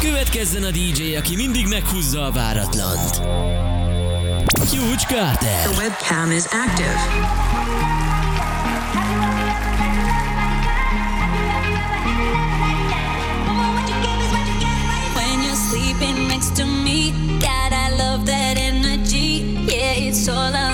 Következzen a DJ, aki mindig meghúzza a váratlant. Huge Carter. The webcam is active. Next to me, God, I love that energy. Yeah, it's all I'll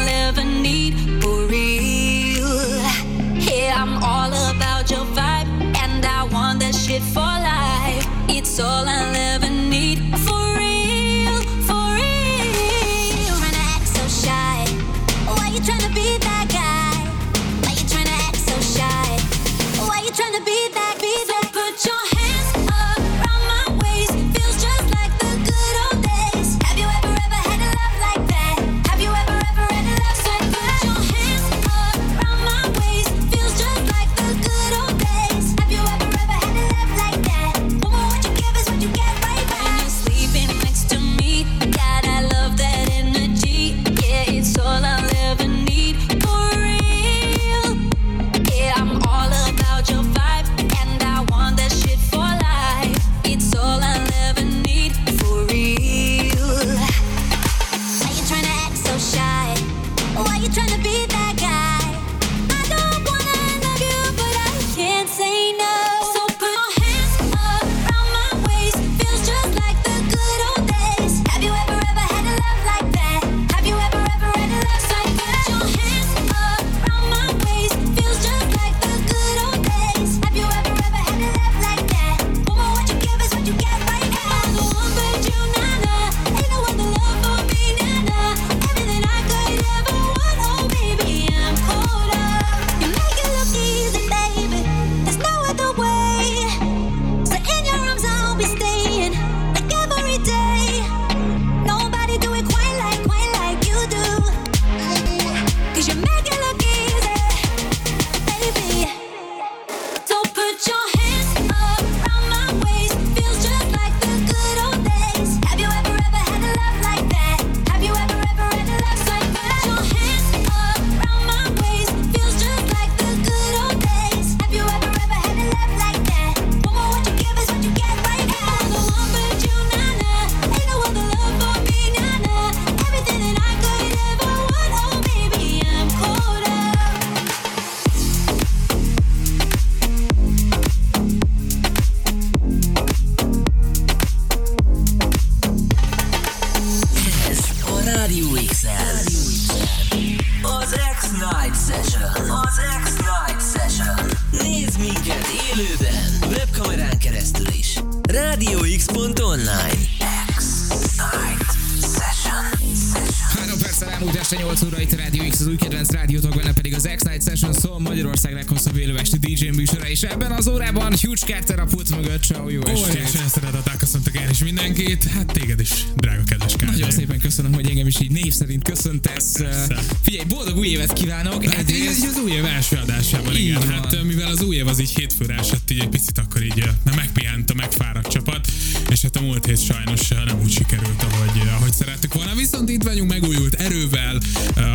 Carter a pult mögött, ciao, jó Óriási estét! szeretettel köszöntök én is mindenkit, hát téged is, drága kedves Kártyai. Nagyon szépen köszönöm, hogy engem is így név szerint köszöntesz. Persze. Figyelj, boldog új évet kívánok! Hát Egyrészt- így az új év első adásában, Így igen. van. Hát mivel az új év az így hétfőre esett, így egy picit akkor így na, megpihent a megfáradt csapat, és hát a múlt hét sajnos nem úgy sikerült, ahogy, ahogy szerettük volna. Viszont itt vagyunk megújult erővel,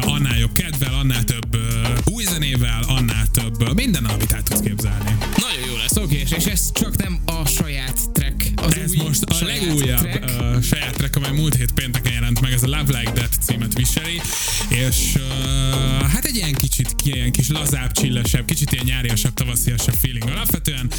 annál jobb kedvel, annál több új zenével, annál több minden, amit el tudsz képzelni. Ez csak nem a saját track, az Ez új most a legújabb track. uh, saját track, amely múlt hét pénteken jelent meg, ez a Love Like That címet viseli, és uh, hát egy ilyen kicsit, ilyen kis lazább, csillesebb, kicsit ilyen nyáriasabb, tavasziasabb feeling alapvetően,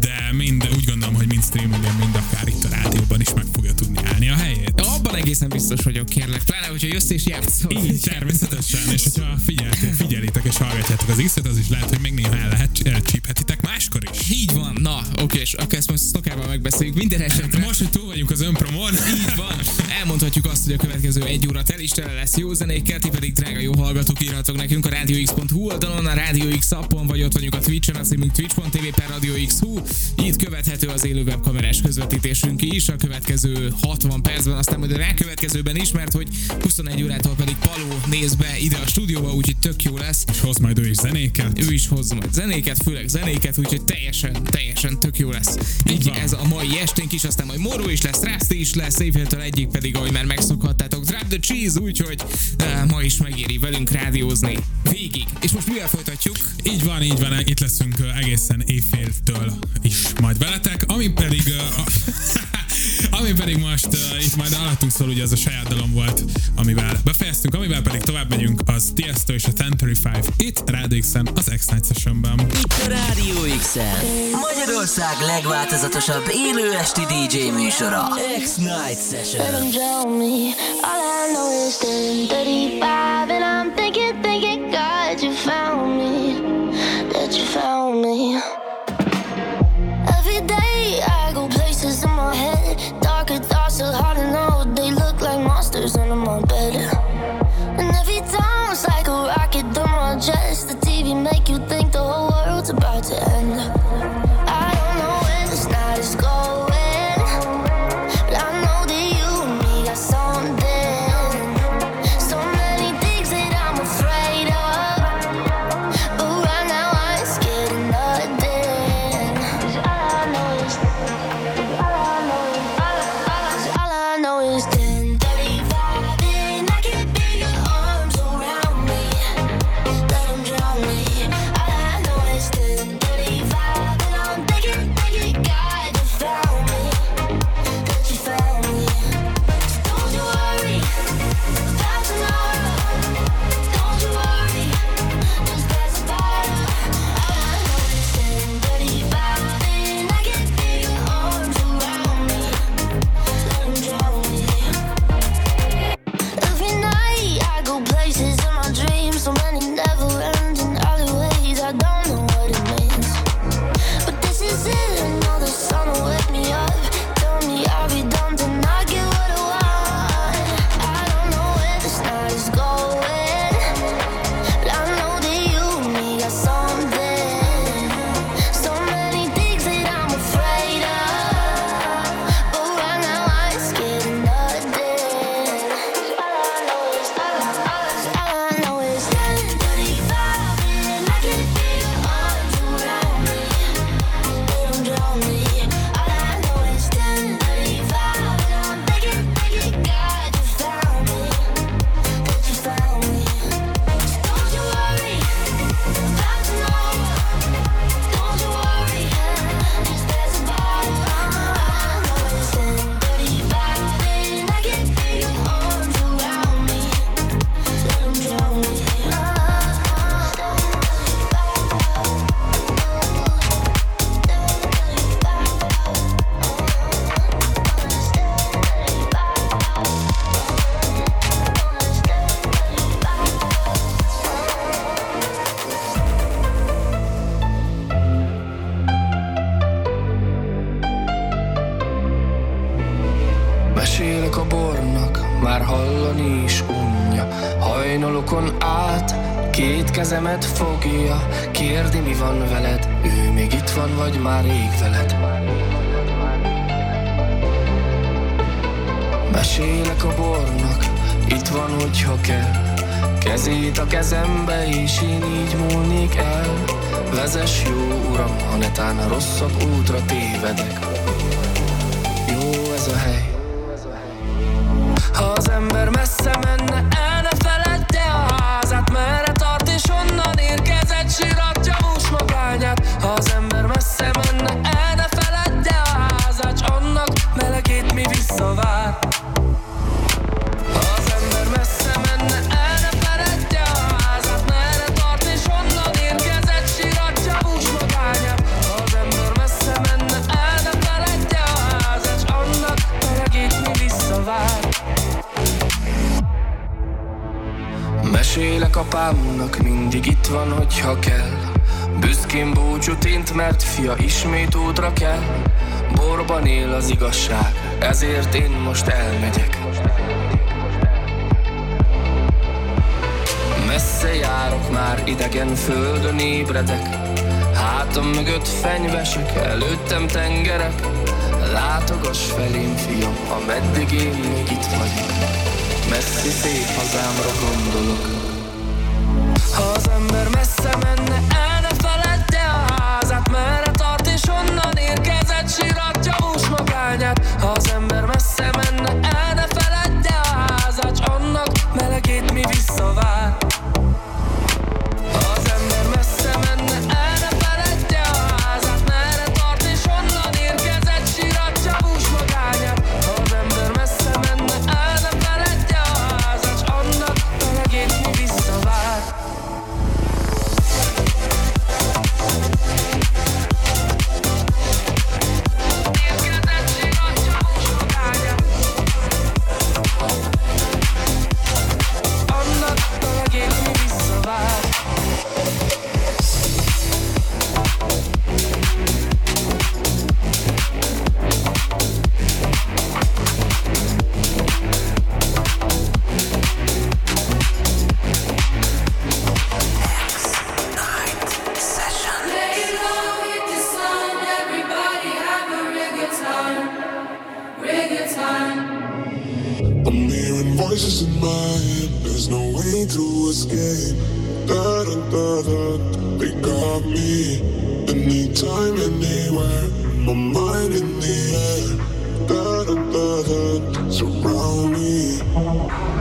de mind, úgy gondolom, hogy mind streamingen, mind akár itt a rádióban is meg fogja tudni állni a helyét. Abban egészen biztos vagyok, kérlek, pláne, hogyha jössz és játszol. Így, természetesen, és hogyha figyeltek, figyelitek és hallgatjátok az x az is lehet, hogy még néha el lehet, elcsíphetitek máskor is. Így van, na, oké, és akkor ezt most szokával megbeszéljük minden esetre. Hát, most, hogy túl vagyunk az önpromon. Így van, elmondhatjuk azt, hogy a következő egy óra tel is tele lesz jó zenékkel, ti pedig drága jó hallgatók írhatok nekünk a rádióx.hu rádióx.hu oldalon, a Rádió X appon, vagy ott vagyunk a Twitch-en, azt hívunk twitch.tv per Rádió X.hu. Itt követhető az élő webkamerás közvetítésünk is a következő 60 percben, aztán majd a rákövetkezőben is, mert hogy 21 órától pedig Paló néz be ide a stúdióba, úgyhogy tök jó lesz. És hoz majd ő is zenéket. Ő is hoz majd zenéket, főleg zenéket, úgyhogy teljesen, teljesen tök jó lesz. Így Iba. ez a mai esténk is, aztán majd Moró is lesz, Rászti is lesz, évhétől egyik pedig, ahogy már megszokhattátok, Drop the Cheese, úgyhogy uh, ma is megéri velünk rádiózni. Végig és most mivel folytatjuk? Így van, így van, itt leszünk egészen éjféltől is majd veletek, ami pedig... Ami pedig most uh, itt majd alattunk szól, ugye az a saját dalom volt, amivel befejeztünk, amivel pedig tovább megyünk, az Tiesto és a 1035 itt Rádió x az X-Night Session-ben. Itt a Rádió x Magyarország legváltozatosabb élő esti DJ műsora. X-Night Session. apámnak mindig itt van, hogyha kell. Büszkén búcsút int, mert fia ismét útra kell. Borban él az igazság, ezért én most elmegyek. Messze járok már idegen földön ébredek. Hátam mögött fenyvesek, előttem tengerek. Látogass felém, fiam, ameddig én még itt vagyok. Messzi szép hazámra gondolok ember messze menne, I'm hearing voices in my head. There's no way to escape. Da da da da. They got me. Anytime, anywhere. My mind in the air. Da da da da. Surround me.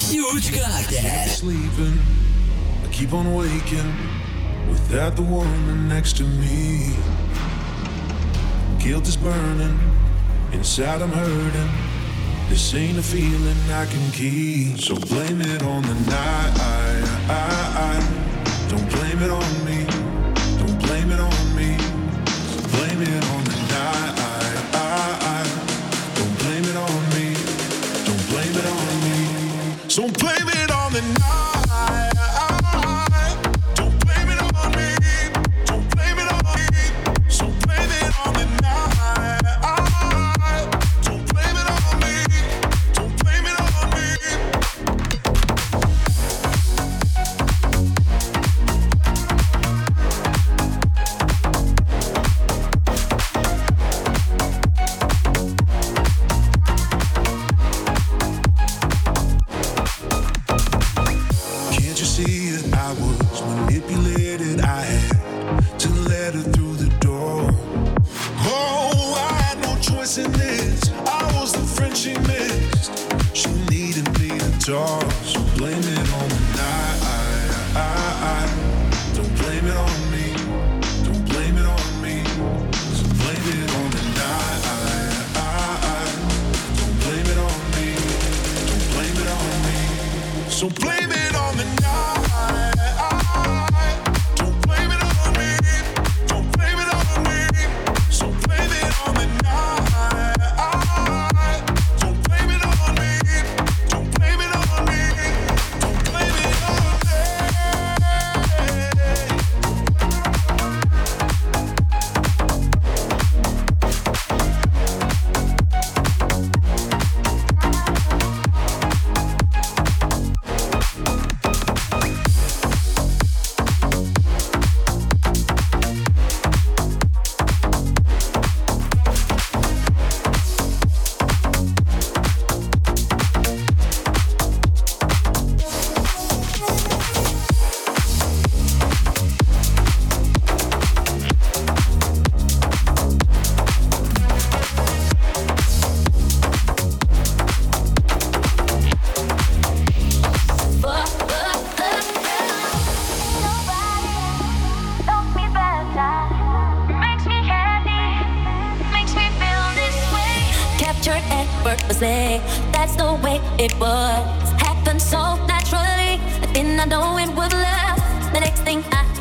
Huge Carter. sleeping. I keep on waking without the woman next to me. Guilt is burning, inside I'm hurting. This ain't a feeling I can keep. So blame it on the night.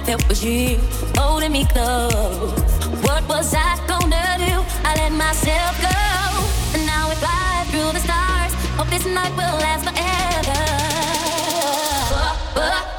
That was you holding me close. What was I gonna do? I let myself go, and now we fly through the stars. Hope this night will last forever. Oh, oh.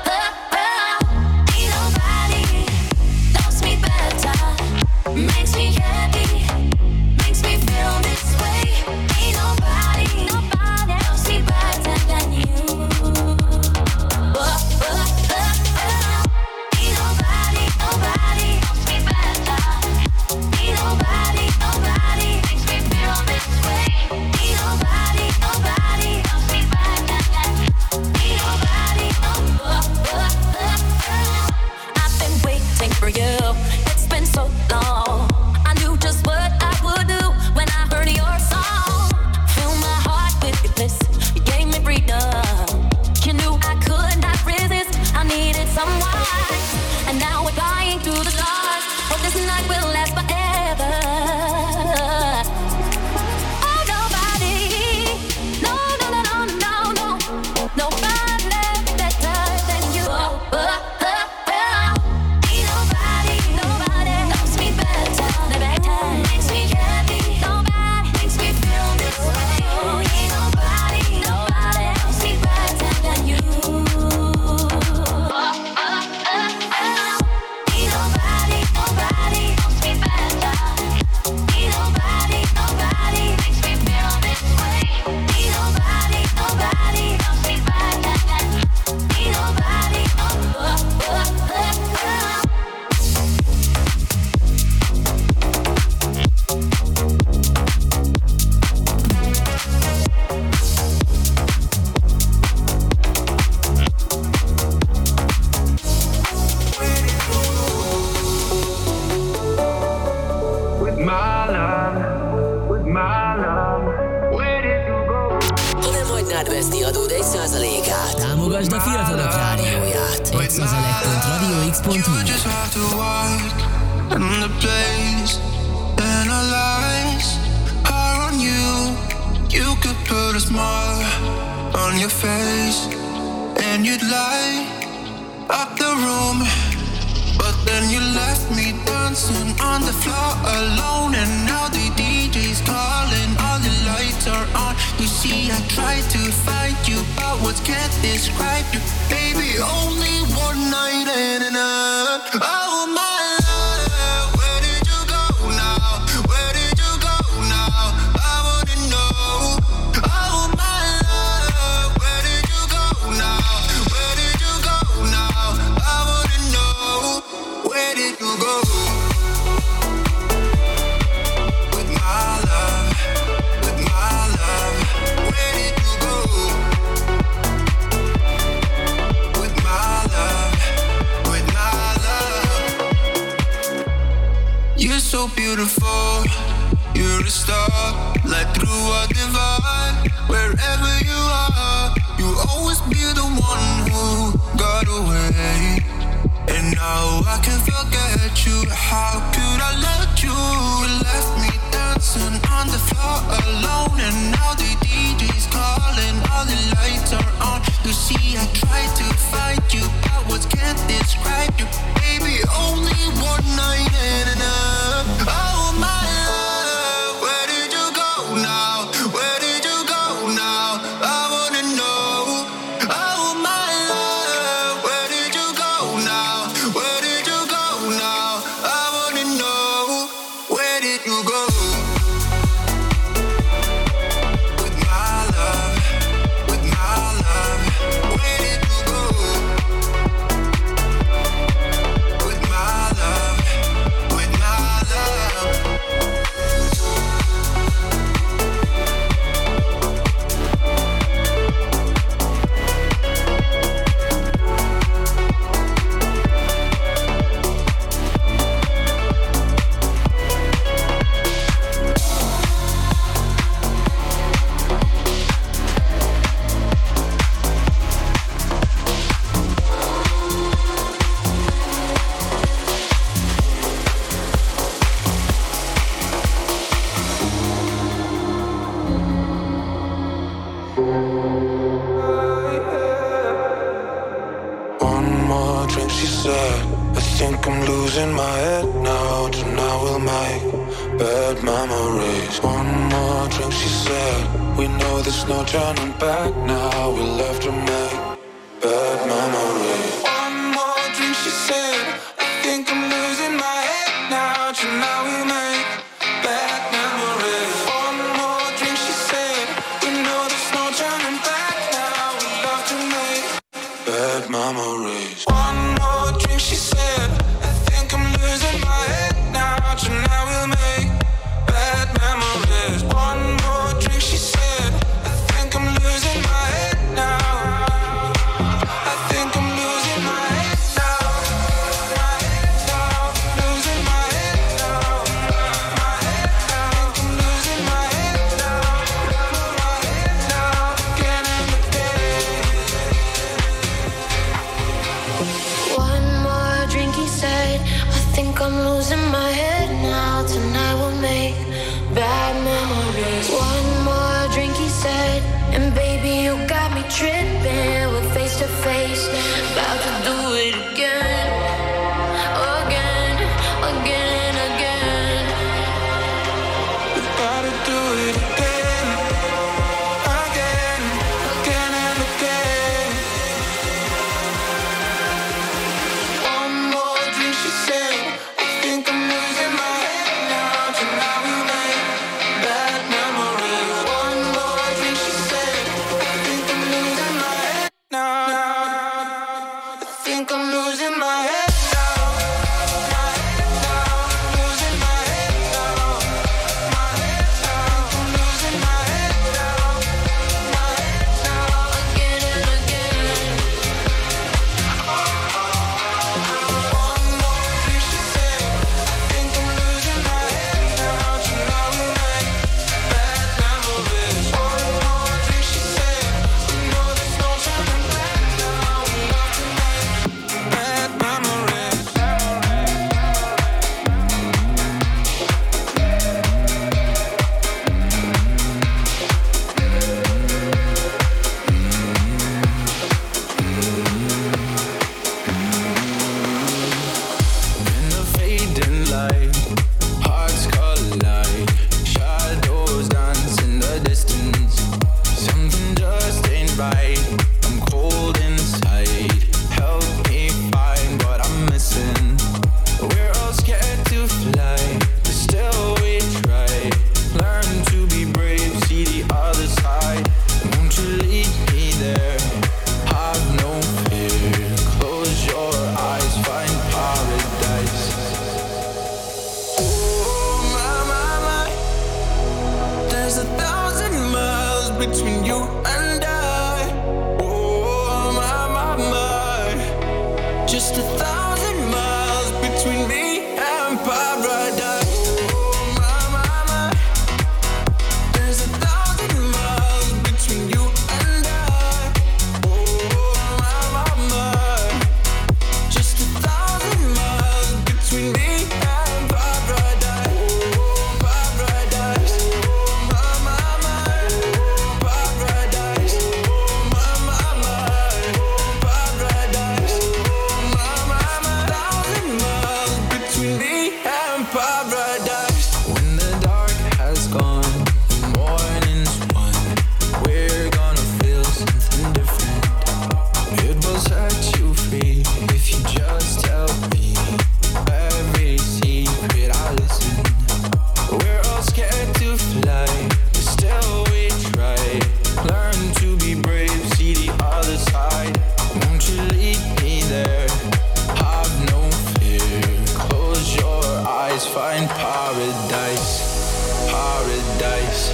paradise, paradise,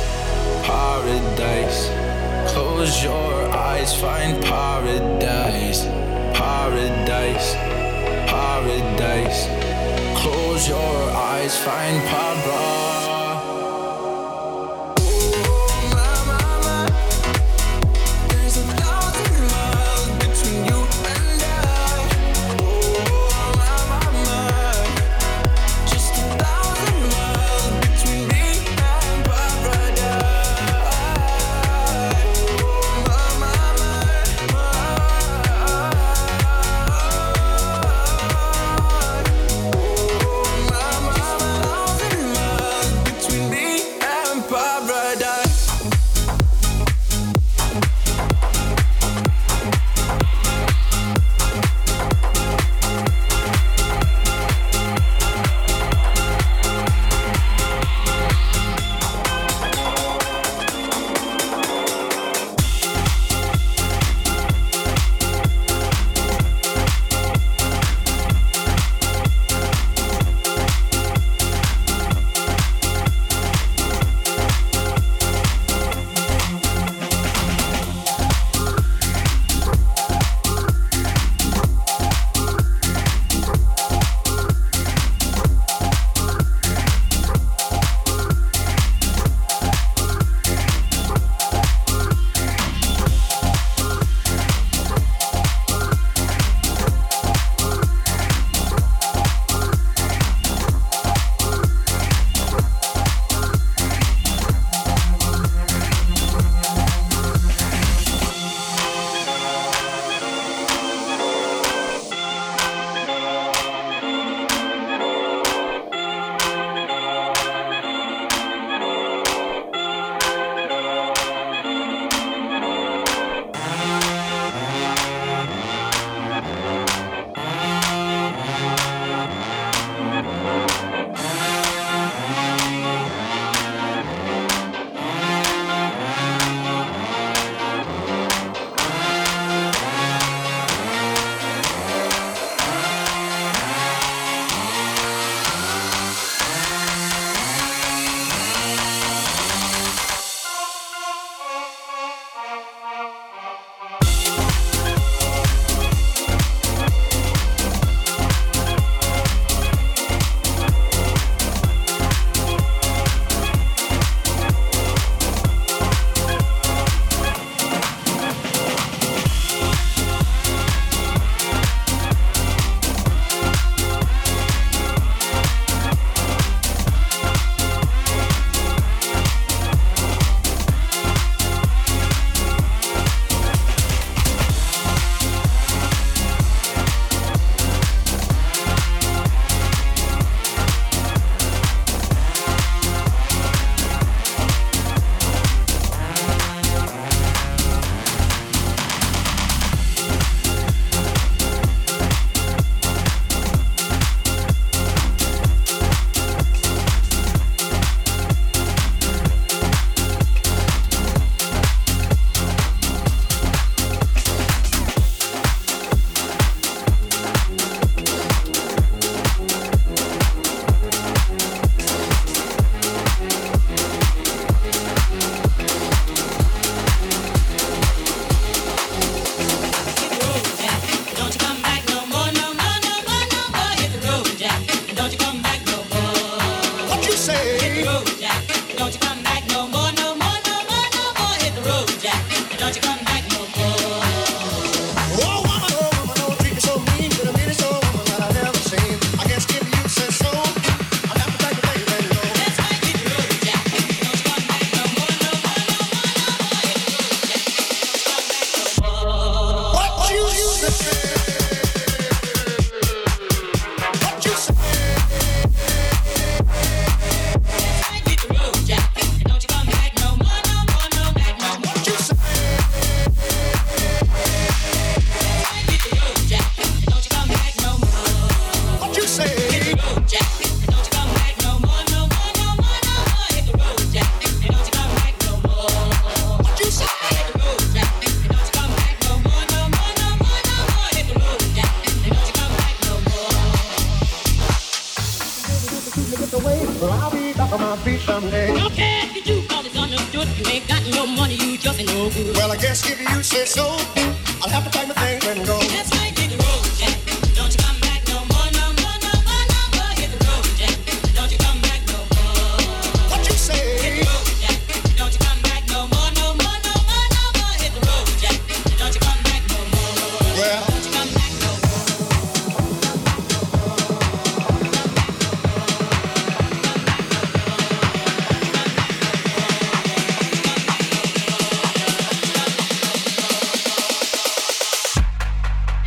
paradise. Close your eyes, find paradise, paradise, paradise. Close your eyes, find paradise.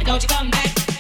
Don't you come back.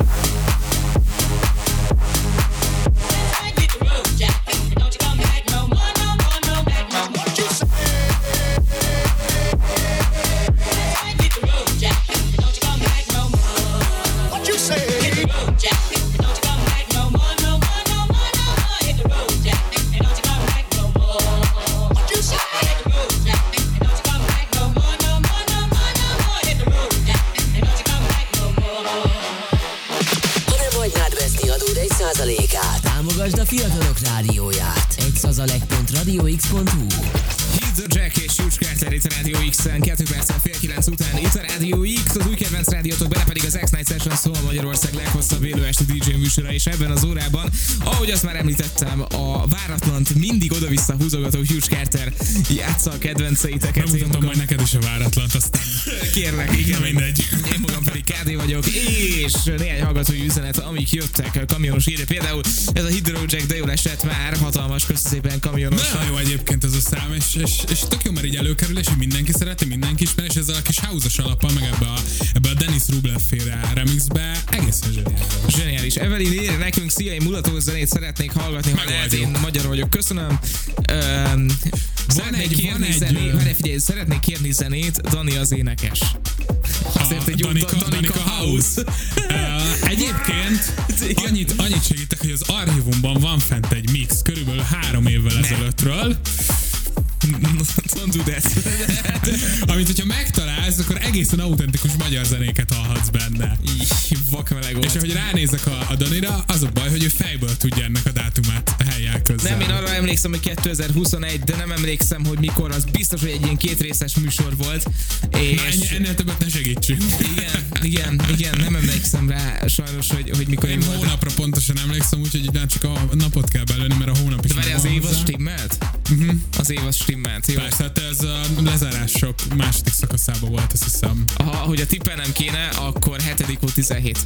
Szól Magyarország leghosszabb élő esti DJ műsora, és ebben az órában, ahogy azt már említettem, a váratlant mindig oda-vissza húzogató Huge Carter játsza a kedvenceiteket. Én Bemutatom majd neked is a váratlant, aztán Kérlek, igen. Na mindegy. Én magam pedig KD vagyok, és néhány hallgatói üzenet, amik jöttek kamionos írja. Például ez a Hydro Jack, de jól esett már, hatalmas, köszönöm szépen kamionos. Nagyon jó egyébként ez a szám, és, és, és tök jó, mert így előkerül, és mindenki szereti, mindenki ismer, és ezzel a kis house alappal, meg ebbe a, ebbe a Dennis Rublev féle remixbe egészen zseniális. Zseniális. Evelyn írja nekünk, szia, én mulató zenét szeretnék hallgatni, ha lehet, én magyar vagyok, köszönöm. Öm, szeretnék egy- kérni van egy, zenét, várj, figyelj, szeretnék kérni zenét, Dani az énekes. Azért egy Danika, Da- Danika House. Uh, egyébként annyit, annyit segítek, hogy az archívumban van fent egy mix, körülbelül három évvel ezelőttről, Don't do that. amit hogyha megtalálsz, akkor egészen autentikus magyar zenéket hallhatsz benne. Így, vakmeleg. És ahogy ránézek a, a Danira, az a baj, hogy ő fejből tudja ennek a dátumát helyjel közzel. Nem, én arra emlékszem, hogy 2021, de nem emlékszem, hogy mikor, az biztos, hogy egy ilyen kétrészes műsor volt. És Na, ennyi, ennél többet ne segítsünk. igen, igen, igen, nem emlékszem rá sajnos, hogy, hogy mikor Én volt. hónapra pontosan emlékszem, úgyhogy már csak a napot kell belőni, mert a hónap is De várj, az év az hozzá. stimmelt? Uh-huh. Az év az stimmelt, jó. Persze, hát ez a lezárások második szakaszában volt, azt hiszem. Ha, hogy a tippelnem kéne, akkor 7. volt 17.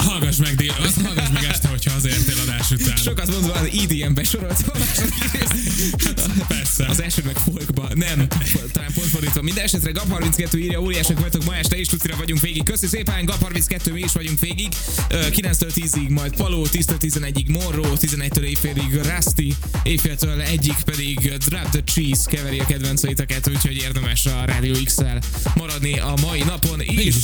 Hallgass meg, dél, azt hallgass meg este, hogyha hazértél adás után. Sokat mondva az EDM-be sorolt a második részt. Hát, persze. Az első meg folkba. Nem, talán pont fordítva. Minden esetre GAP32 írja, óriások vagytok ma este, és tucira vagyunk végig. Köszi szépen, GAP32 mi is vagyunk végig. Ö, 9-től 10-ig, majd Paló, 10-től 11-ig Morro, 11-től éjfélig Rusty, éjféltől egyik pedig Drop the Cheese keveri a kedvenceiteket, úgyhogy érdemes a Radio X-el maradni a mai napon is.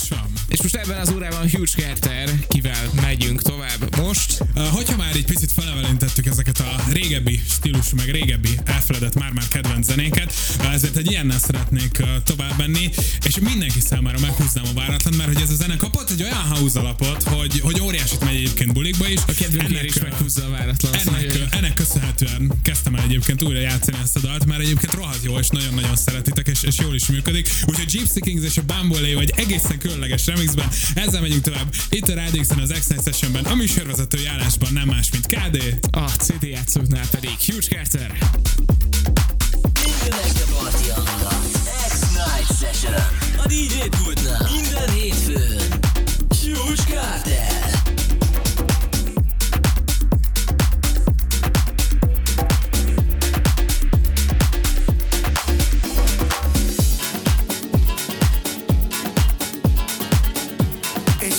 És most ebben az órában Huge Carter, kivel megyünk tovább most. Hogyha már egy picit felevelintettük ezeket a régebbi stílusú, meg régebbi elfeledett már-már kedvenc zenéket, ezért egy ilyennel szeretnék tovább menni, és mindenki számára meghúznám a váratlan, mert hogy ez a zene kapott egy olyan house alapot, hogy, hogy óriásit megy egyébként bulikba is. A kedvünkért is meghúzza a váratlan. ennek, ennek köszönhetően kezdtem el egyébként újra játszani ezt a dalt, mert egyébként rohadt jó, és nagyon-nagyon szeretitek, és, és jól is működik. Úgyhogy Gypsy Kings és a Bumble Leo egy egészen különleges remixben, ezzel megyünk tovább. Itt a Radio X-en, az X-Night Sessionben, a műsorvezető állásban nem más, mint KD. A CD játszóknál pedig Huge Carter. Minden este parti hangulat. X-Night Session. A DJ pultnál. Minden hétfőn. Huge Carter.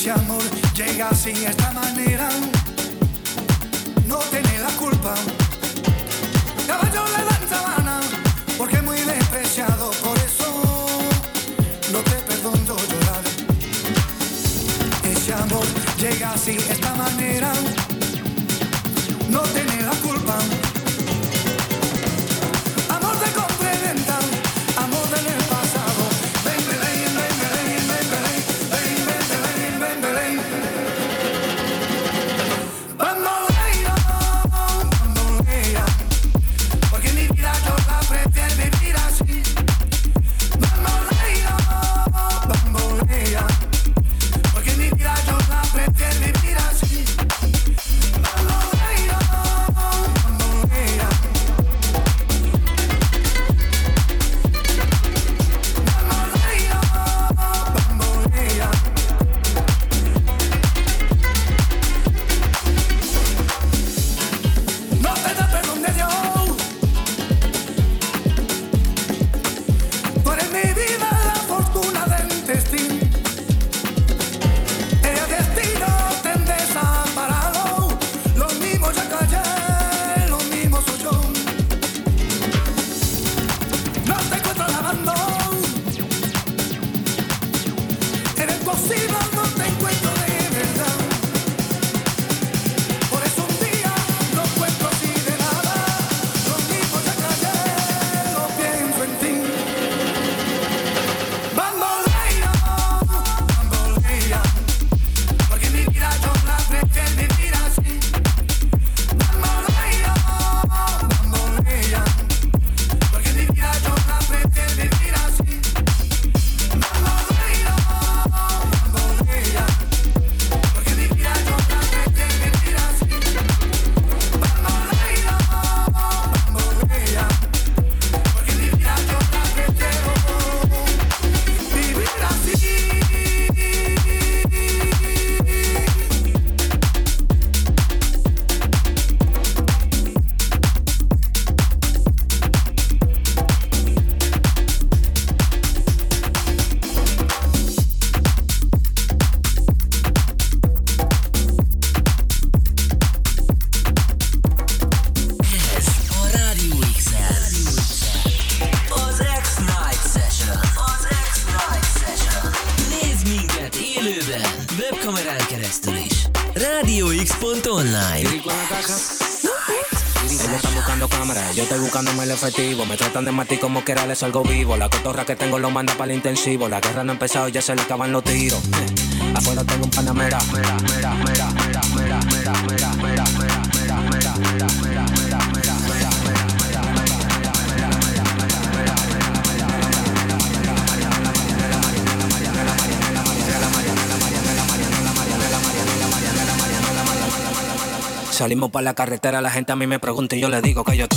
Amor llega así, esta manera. No tiene la culpa. Caballo le dan sabana, porque muy despreciado. Por eso no te perdono llorar. Ese amor llega así, esta manera. salgo vivo. La cotorra que tengo lo manda para el intensivo. La guerra no ha empezado, ya se le acaban los tiros. Eh, afuera tengo un panamera. Mera, mera, mera, mera, mera, mera, mera, mera, mera. Salimos para la carretera, la gente a mí me pregunta y yo le digo que yo estoy.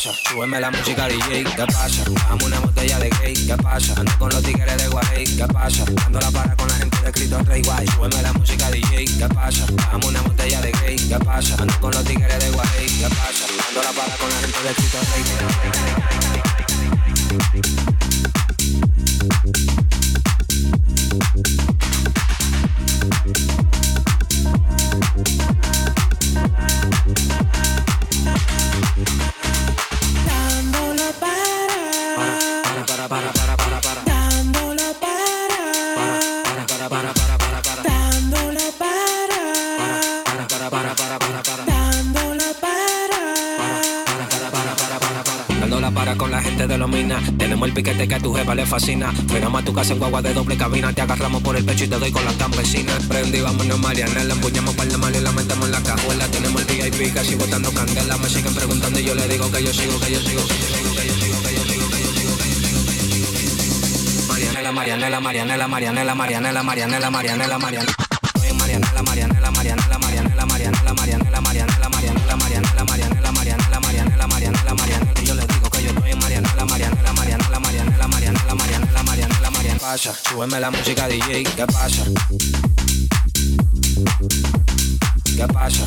pasa? Súbeme la música DJ, ¿qué pasa? Dame una botella de gay, ¿qué pasa? Ando con los tigres de Guay, ¿qué pasa? Ando la para con la gente de escrito Rey Guay. Súbeme la música DJ, ¿qué pasa? Dame una botella de gay, ¿qué pasa? Ando con los tigres de Guay, ¿qué pasa? Ando la para con la gente de escrito Rey Guay. el piquete que a tu jefa le fascina. Frenamos a tu casa en guagua de doble cabina. Te agarramos por el pecho y te doy con la campesina. Prendí, vámonos Mariana. La empuñamos para la mal y la metemos en la cajuela. Tenemos el VIP casi botando candela. Me siguen preguntando y yo le digo que yo sigo, que yo sigo, que yo sigo, que yo sigo, que yo sigo, que yo sigo, que yo sigo. Marianela, Marianela, Marianela, Marianela, Marianela, Marianela, Marianela, Marianela. Marianela, Marianela, Marianela, Marianela, Marianela, Marianela, Marianela, Marianela, Marianela, Marianela, Marianela, pasa? Súbeme la música DJ, ¿qué pasa? ¿Qué pasa?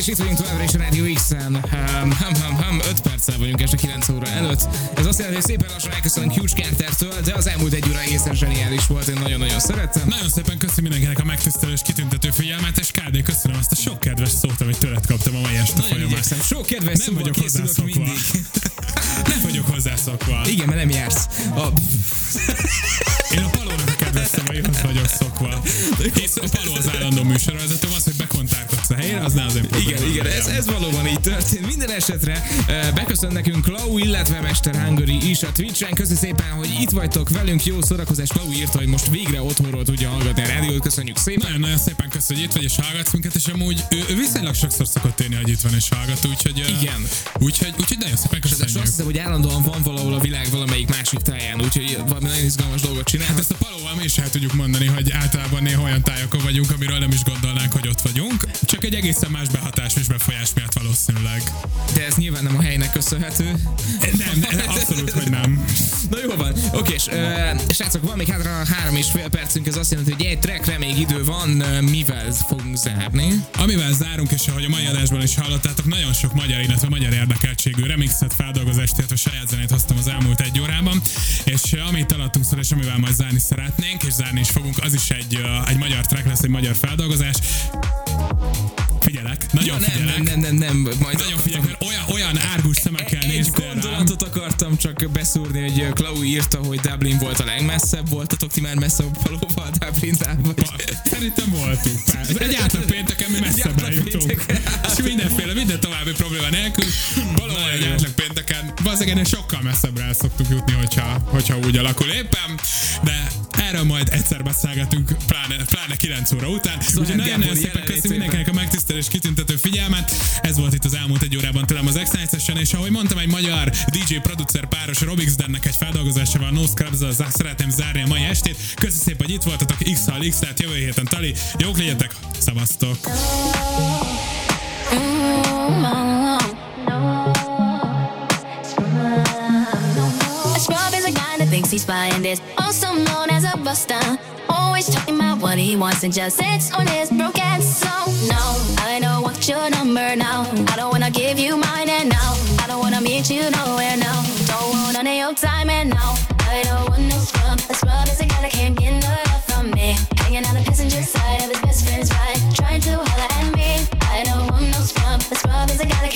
És itt vagyunk továbbra is a Radio X-en. Um, hum, hum, hum, 5 perccel vagyunk este 9 óra előtt. Ez azt jelenti, hogy szépen lassan elköszönünk Hughes Cartertől, de az elmúlt egy óra egészen zseniális volt, én nagyon-nagyon szerettem. Nagyon szépen köszönöm mindenkinek a megtisztelő és kitüntető figyelmet, és KD, köszönöm azt a sok kedves szót, amit tőled kaptam a mai este Nagyon folyamán. igyekszem. Sok kedves Nem szóval vagyok hozzászokva. mindig. Nem vagyok hozzászokva. Igen, mert nem jársz. A Minden esetre beköszön nekünk Klau, illetve Mester Hungary is a Twitch-en. Köszi szépen, hogy itt vagytok velünk. Jó szórakozás. Klau írta, hogy most végre otthonról tudja hallgatni a rádiót. Köszönjük szépen. Nagyon-nagyon szépen köszönöm, hogy itt vagy és hallgatsz minket, és amúgy ő, ő viszonylag sokszor szokott élni, hogy itt van és hallgat, úgyhogy... Igen. Úgyhogy, úgyhogy nagyon szépen És azt köszönjük. hiszem, hogy állandóan van valahol a világ valamelyik másik táján, úgyhogy valami nagyon izgalmas dolgot csinál. Hát ezt a palóval mi is el tudjuk mondani, hogy általában néha olyan tájakon vagyunk, amiről nem is gondolnánk, hogy ott vagyunk. Csak egy egészen más behatás és befolyás miatt valószínűleg. De ez nyilván nem a helynek köszönhető. Nem, nem, abszolút, hogy nem. Na jó van. Oké, és uh, srácok, van még hátra három és fél percünk, ez azt jelenti, hogy egy trackre még idő van, uh, mivel fogunk zárni. Amivel zárunk, és ahogy a mai adásban is hallottátok, nagyon sok magyar, illetve magyar érdekeltségű remixet, feldolgozást, illetve saját zenét hoztam az elmúlt egy órában, és eh, amit alattunk szól, és amivel majd zárni szeretnénk, és zárni is fogunk, az is egy, eh, egy magyar track lesz, egy magyar feldolgozás. Figyelek, nagyon Ja, nem, figyelek. nem, nem, nem, nem, majd Nagyon akartam- figyelek, mert olyan, olyan árgus szemekkel Egy néztél rám. gondolatot akartam csak beszúrni, hogy Klau írta, hogy Dublin volt a legmesszebb. Voltatok ti már messzebb valóban Dublinnál? Vagy? Szerintem voltunk pár. Egy átlag pénteken mi messzebbre jutunk. És mindenféle, minden további probléma nélkül. Valahol egy átlag pénteken, valószínűleg sokkal messzebbre el szoktunk jutni, hogyha, hogyha úgy alakul éppen. De erről majd egyszer beszélgetünk, pláne, pláne 9 óra után. Úgyhogy Gábor nagyon-nagyon szépen köszönöm mindenkinek a megtisztelés kitüntető figyelmet. Ez volt itt az elmúlt egy órában tőlem az x és ahogy mondtam, egy magyar DJ producer páros Robix Dennek egy feldolgozásával No scrubs az szeretném zárni a mai estét. Köszönöm szépen, hogy itt voltatok x x tehát jövő héten Tali. Jók legyetek, szavaztok! A thinks he's fine. Is also known as a buster. Always talking about what he wants and just sits on his broken soul. No, I don't want your number now. I don't wanna give you mine and now. I don't wanna meet you nowhere now. Don't want none of your time and now. I don't want no scrub. A scrub is a guy that can't get no love from me. Hanging on the passenger side of his best friend's ride, trying to holler at me. I don't want no scrub. A scrub is a guy that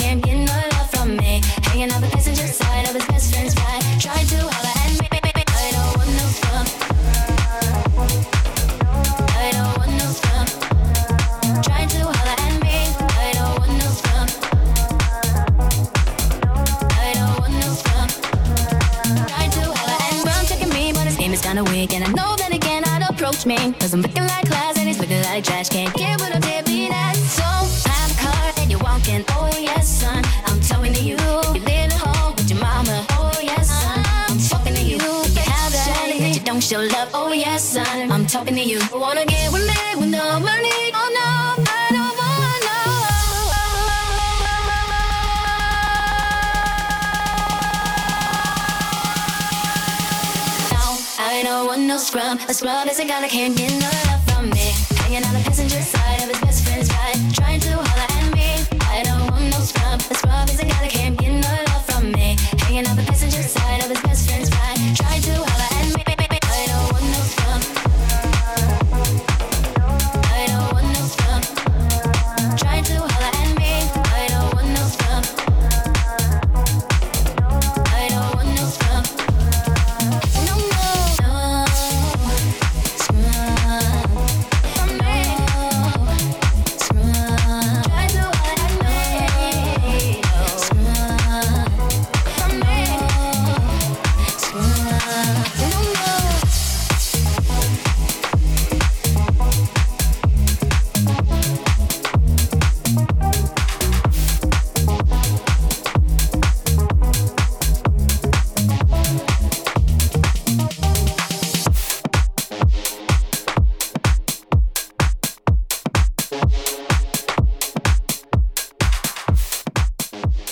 me. Cause I'm a guy that can't get no